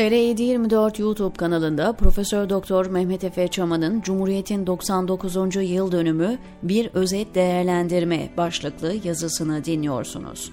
TR724 YouTube kanalında Profesör Doktor Mehmet Efe Çaman'ın Cumhuriyet'in 99. yıl dönümü bir özet değerlendirme başlıklı yazısını dinliyorsunuz.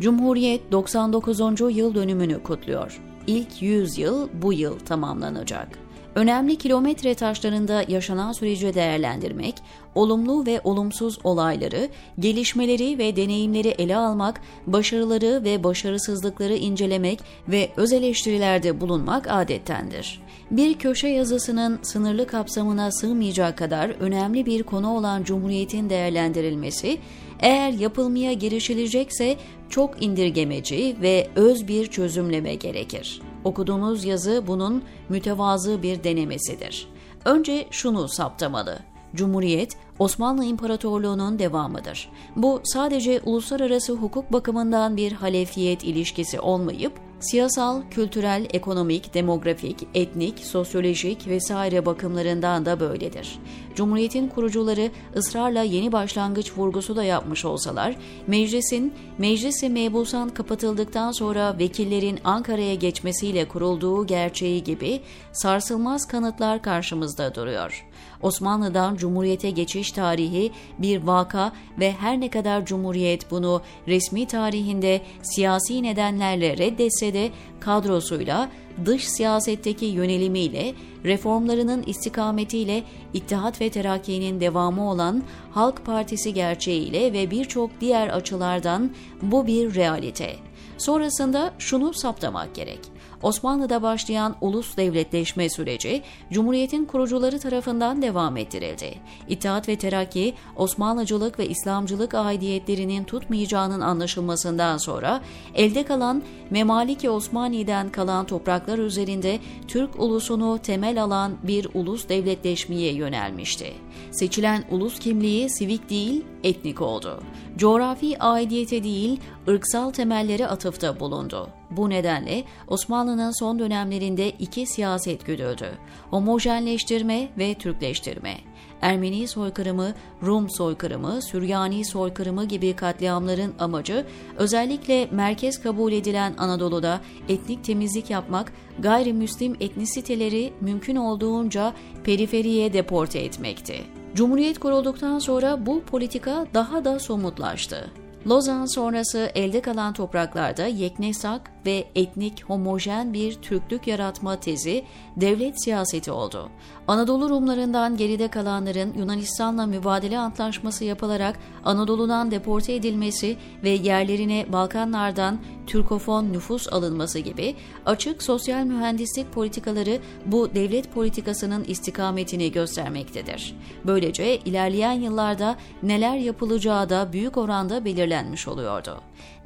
Cumhuriyet 99. yıl dönümünü kutluyor. İlk 100 yıl bu yıl tamamlanacak. Önemli kilometre taşlarında yaşanan süreci değerlendirmek, olumlu ve olumsuz olayları, gelişmeleri ve deneyimleri ele almak, başarıları ve başarısızlıkları incelemek ve öz eleştirilerde bulunmak adettendir. Bir köşe yazısının sınırlı kapsamına sığmayacak kadar önemli bir konu olan Cumhuriyet'in değerlendirilmesi, eğer yapılmaya girişilecekse çok indirgemeci ve öz bir çözümleme gerekir. Okuduğunuz yazı bunun mütevazı bir denemesidir. Önce şunu saptamalı. Cumhuriyet, Osmanlı İmparatorluğu'nun devamıdır. Bu sadece uluslararası hukuk bakımından bir halefiyet ilişkisi olmayıp, siyasal, kültürel, ekonomik, demografik, etnik, sosyolojik vesaire bakımlarından da böyledir. Cumhuriyetin kurucuları ısrarla yeni başlangıç vurgusu da yapmış olsalar, meclisin, meclisi mebusan kapatıldıktan sonra vekillerin Ankara'ya geçmesiyle kurulduğu gerçeği gibi sarsılmaz kanıtlar karşımızda duruyor. Osmanlı'dan Cumhuriyete geçiş tarihi bir vaka ve her ne kadar Cumhuriyet bunu resmi tarihinde siyasi nedenlerle reddetse de kadrosuyla, dış siyasetteki yönelimiyle, reformlarının istikametiyle İttihat ve Terakki'nin devamı olan Halk Partisi gerçeğiyle ve birçok diğer açılardan bu bir realite. Sonrasında şunu saptamak gerek. Osmanlı'da başlayan ulus devletleşme süreci Cumhuriyet'in kurucuları tarafından devam ettirildi. İttihat ve Terakki, Osmanlıcılık ve İslamcılık aidiyetlerinin tutmayacağının anlaşılmasından sonra elde kalan Memaliki Osmani'den kalan topraklar üzerinde Türk ulusunu temel alan bir ulus devletleşmeye yönelmişti. Seçilen ulus kimliği sivik değil, etnik oldu. Coğrafi aidiyete değil, ırksal temelleri atıfta bulundu. Bu nedenle Osmanlı'nın son dönemlerinde iki siyaset güdüldü. Homojenleştirme ve Türkleştirme. Ermeni soykırımı, Rum soykırımı, Süryani soykırımı gibi katliamların amacı özellikle merkez kabul edilen Anadolu'da etnik temizlik yapmak, gayrimüslim etnisiteleri mümkün olduğunca periferiye deporte etmekti. Cumhuriyet kurulduktan sonra bu politika daha da somutlaştı. Lozan sonrası elde kalan topraklarda yeknesak ve etnik homojen bir Türklük yaratma tezi devlet siyaseti oldu. Anadolu Rumlarından geride kalanların Yunanistan'la mübadele antlaşması yapılarak Anadolu'dan deporte edilmesi ve yerlerine Balkanlardan Türkofon nüfus alınması gibi açık sosyal mühendislik politikaları bu devlet politikasının istikametini göstermektedir. Böylece ilerleyen yıllarda neler yapılacağı da büyük oranda belirlenmiş oluyordu.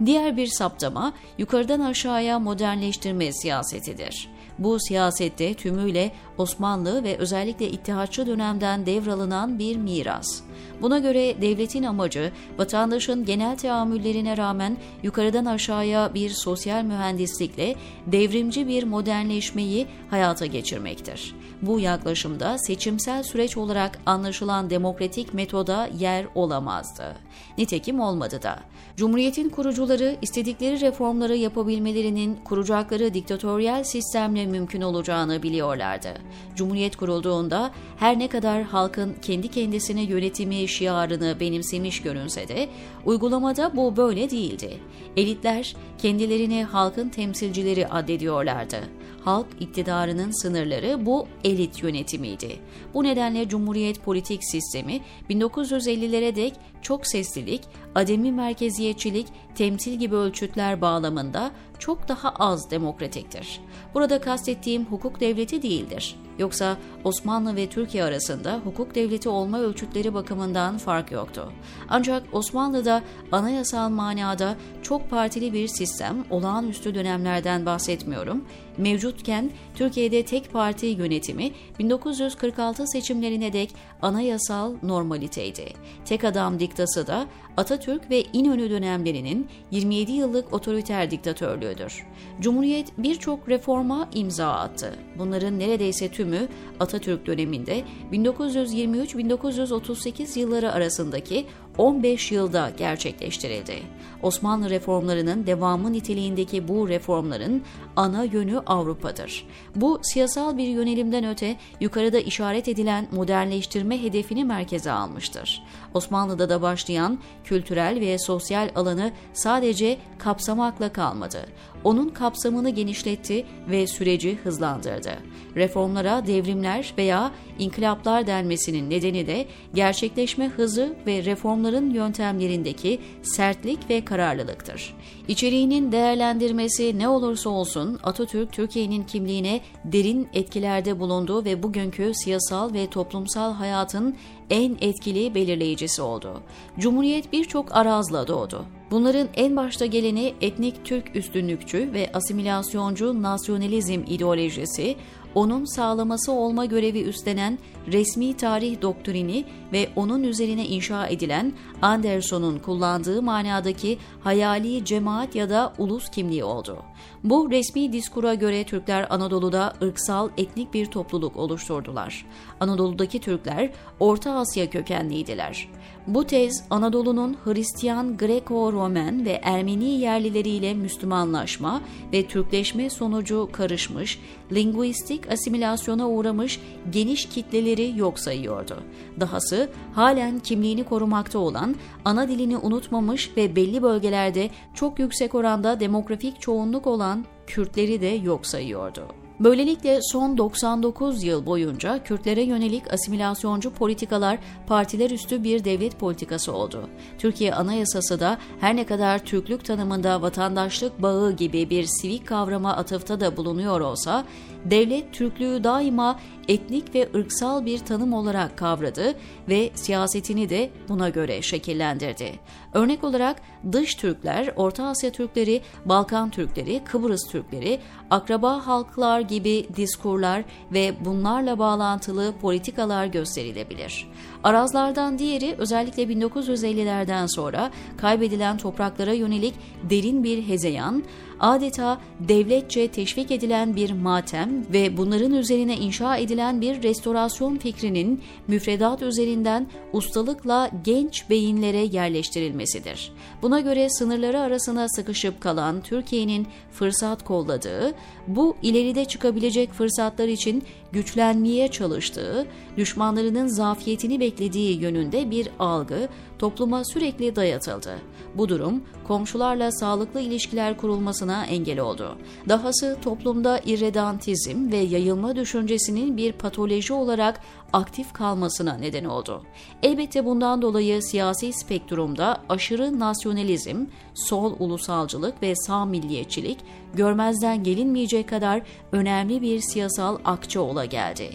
Diğer bir saptama yukarıdan aşağıya modernleştirme siyasetidir. Bu siyasette tümüyle Osmanlı ve özellikle İttihatçı dönemden devralınan bir miras. Buna göre devletin amacı vatandaşın genel teamüllerine rağmen yukarıdan aşağıya bir sosyal mühendislikle devrimci bir modernleşmeyi hayata geçirmektir. Bu yaklaşımda seçimsel süreç olarak anlaşılan demokratik metoda yer olamazdı. Nitekim olmadı da. Cumhuriyetin kurucuları istedikleri reformları yapabilmelerinin kuracakları diktatöryel sistemle mümkün olacağını biliyorlardı. Cumhuriyet kurulduğunda her ne kadar halkın kendi kendisine yönetimi şiarını benimsemiş görünse de uygulamada bu böyle değildi. Elitler kendilerini halkın temsilcileri addediyorlardı. Halk iktidarının sınırları bu elit yönetimiydi. Bu nedenle Cumhuriyet politik sistemi 1950'lere dek çok seslilik, ademi merkeziyetçilik, temsil gibi ölçütler bağlamında çok daha az demokratiktir. Burada kastettiğim hukuk devleti değildir. Yoksa Osmanlı ve Türkiye arasında hukuk devleti olma ölçütleri bakımından fark yoktu. Ancak Osmanlı'da anayasal manada çok partili bir sistem, olağanüstü dönemlerden bahsetmiyorum, mevcutken Türkiye'de tek parti yönetimi 1946 seçimlerine dek anayasal normaliteydi. Tek adam diktası da Atatürk ve İnönü dönemlerinin 27 yıllık otoriter diktatörlüğüdür. Cumhuriyet birçok reforma imza attı. Bunların neredeyse tümü Atatürk döneminde 1923-1938 yılları arasındaki 15 yılda gerçekleştirildi. Osmanlı reformlarının devamı niteliğindeki bu reformların ana yönü Avrupa'dır. Bu siyasal bir yönelimden öte yukarıda işaret edilen modernleştirme hedefini merkeze almıştır. Osmanlı'da da başlayan kültürel ve sosyal alanı sadece kapsamakla kalmadı. Onun kapsamını genişletti ve süreci hızlandırdı. Reformlara devrimler veya inkılaplar denmesinin nedeni de gerçekleşme hızı ve reformların yöntemlerindeki sertlik ve kararlılıktır. İçeriğinin değerlendirmesi ne olursa olsun Atatürk Türkiye'nin kimliğine derin etkilerde bulundu ve bugünkü siyasal ve toplumsal hayatın en etkili belirleyicisi oldu. Cumhuriyet birçok arazla doğdu. Bunların en başta geleni etnik Türk üstünlükçü ve asimilasyoncu nasyonalizm ideolojisi, onun sağlaması olma görevi üstlenen resmi tarih doktrini ve onun üzerine inşa edilen Anderson'un kullandığı manadaki hayali cemaat ya da ulus kimliği oldu. Bu resmi diskura göre Türkler Anadolu'da ırksal etnik bir topluluk oluşturdular. Anadolu'daki Türkler Orta Asya kökenliydiler. Bu tez Anadolu'nun Hristiyan, Greko-Romen ve Ermeni yerlileriyle Müslümanlaşma ve Türkleşme sonucu karışmış, linguistik asimilasyona uğramış geniş kitleleri yok sayıyordu. Dahası halen kimliğini korumakta olan, ana dilini unutmamış ve belli bölgelerde çok yüksek oranda demografik çoğunluk olan Kürtleri de yok sayıyordu. Böylelikle son 99 yıl boyunca Kürtlere yönelik asimilasyoncu politikalar partiler üstü bir devlet politikası oldu. Türkiye Anayasası da her ne kadar Türklük tanımında vatandaşlık bağı gibi bir sivik kavrama atıfta da bulunuyor olsa, devlet Türklüğü daima etnik ve ırksal bir tanım olarak kavradı ve siyasetini de buna göre şekillendirdi. Örnek olarak dış Türkler, Orta Asya Türkleri, Balkan Türkleri, Kıbrıs Türkleri, akraba halklar gibi diskurlar ve bunlarla bağlantılı politikalar gösterilebilir. Arazlardan diğeri özellikle 1950'lerden sonra kaybedilen topraklara yönelik derin bir hezeyan, adeta devletçe teşvik edilen bir matem ve bunların üzerine inşa edilen bir restorasyon fikrinin müfredat üzerinden ustalıkla genç beyinlere yerleştirilmesidir. Buna göre sınırları arasına sıkışıp kalan Türkiye'nin fırsat kolladığı, bu ileride çıkabilecek fırsatlar için güçlenmeye çalıştığı, düşmanlarının zafiyetini beklediği yönünde bir algı topluma sürekli dayatıldı. Bu durum komşularla sağlıklı ilişkiler kurulmasına engel oldu. Dahası toplumda irredantizm ve yayılma düşüncesinin bir patoloji olarak aktif kalmasına neden oldu. Elbette bundan dolayı siyasi spektrumda aşırı nasyonalizm, sol ulusalcılık ve sağ milliyetçilik görmezden gelinmeyecek kadar önemli bir siyasal akçe ola geldi.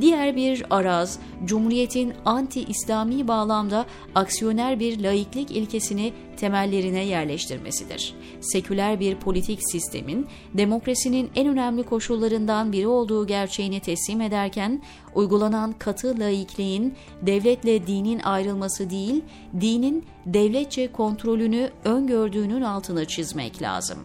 Diğer bir araz, Cumhuriyet'in anti-İslami bağlamda aksiyoner bir laiklik ilkesini temellerine yerleştirmesidir. Seküler bir politik sistemin demokrasinin en önemli koşullarından biri olduğu gerçeğini teslim ederken uygulanan katı laikliğin devletle dinin ayrılması değil, dinin devletçe kontrolünü öngördüğünün altını çizmek lazım.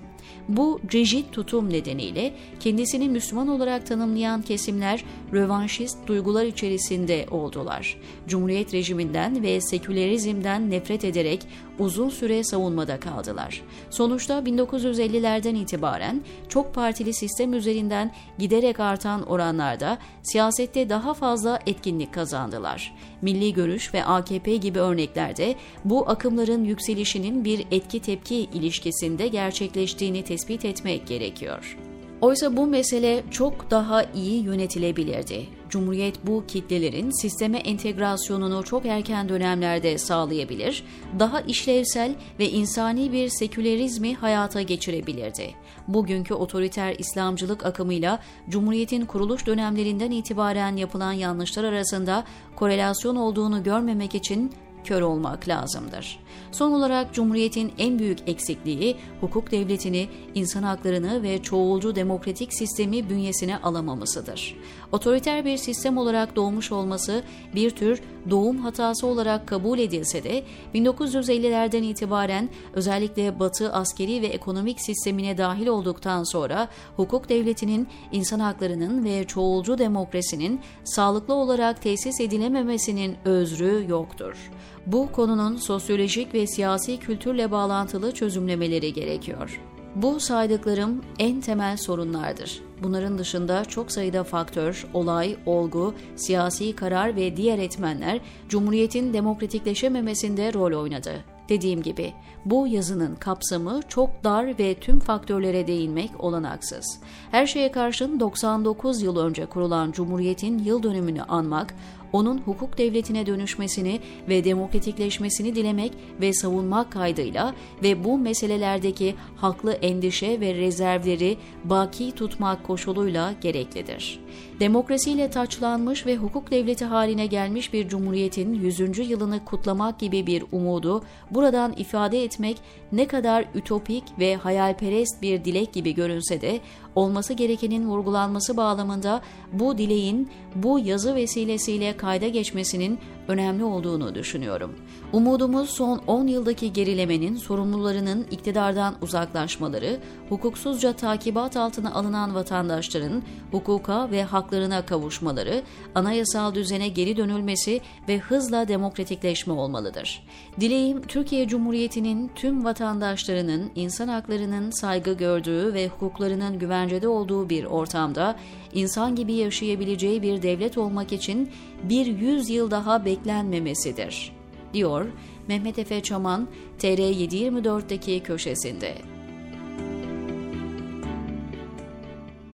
Bu rigid tutum nedeniyle kendisini Müslüman olarak tanımlayan kesimler rövanşist duygular içerisinde oldular. Cumhuriyet rejiminden ve sekülerizmden nefret ederek uzun süre savunmada kaldılar. Sonuçta 1950'lerden itibaren çok partili sistem üzerinden giderek artan oranlarda siyasette daha fazla etkinlik kazandılar. Milli Görüş ve AKP gibi örneklerde bu akımların yükselişinin bir etki tepki ilişkisinde gerçekleştiğini tespit etmek gerekiyor. Oysa bu mesele çok daha iyi yönetilebilirdi. Cumhuriyet bu kitlelerin sisteme entegrasyonunu çok erken dönemlerde sağlayabilir, daha işlevsel ve insani bir sekülerizmi hayata geçirebilirdi. Bugünkü otoriter İslamcılık akımıyla Cumhuriyet'in kuruluş dönemlerinden itibaren yapılan yanlışlar arasında korelasyon olduğunu görmemek için kör olmak lazımdır. Son olarak Cumhuriyet'in en büyük eksikliği hukuk devletini, insan haklarını ve çoğulcu demokratik sistemi bünyesine alamamasıdır. Otoriter bir sistem olarak doğmuş olması bir tür doğum hatası olarak kabul edilse de 1950'lerden itibaren özellikle Batı askeri ve ekonomik sistemine dahil olduktan sonra hukuk devletinin, insan haklarının ve çoğulcu demokrasinin sağlıklı olarak tesis edilememesinin özrü yoktur. Bu konunun sosyolojik ve siyasi kültürle bağlantılı çözümlemeleri gerekiyor. Bu saydıklarım en temel sorunlardır. Bunların dışında çok sayıda faktör, olay, olgu, siyasi karar ve diğer etmenler Cumhuriyet'in demokratikleşememesinde rol oynadı. Dediğim gibi bu yazının kapsamı çok dar ve tüm faktörlere değinmek olanaksız. Her şeye karşın 99 yıl önce kurulan Cumhuriyet'in yıl dönümünü anmak, onun hukuk devletine dönüşmesini ve demokratikleşmesini dilemek ve savunmak kaydıyla ve bu meselelerdeki haklı endişe ve rezervleri baki tutmak koşuluyla gereklidir. Demokrasiyle taçlanmış ve hukuk devleti haline gelmiş bir cumhuriyetin 100. yılını kutlamak gibi bir umudu buradan ifade etmek ne kadar ütopik ve hayalperest bir dilek gibi görünse de olması gerekenin vurgulanması bağlamında bu dileğin bu yazı vesilesiyle kayda geçmesinin önemli olduğunu düşünüyorum. Umudumuz son 10 yıldaki gerilemenin sorumlularının iktidardan uzaklaşmaları, hukuksuzca takibat altına alınan vatandaşların hukuka ve haklarına kavuşmaları, anayasal düzene geri dönülmesi ve hızla demokratikleşme olmalıdır. Dileğim Türkiye Cumhuriyeti'nin tüm vatandaşlarının insan haklarının saygı gördüğü ve hukuklarının güvencede olduğu bir ortamda insan gibi yaşayabileceği bir devlet olmak için bir yüzyıl daha beklenmemesidir, diyor Mehmet Efe Çaman TR724'deki köşesinde.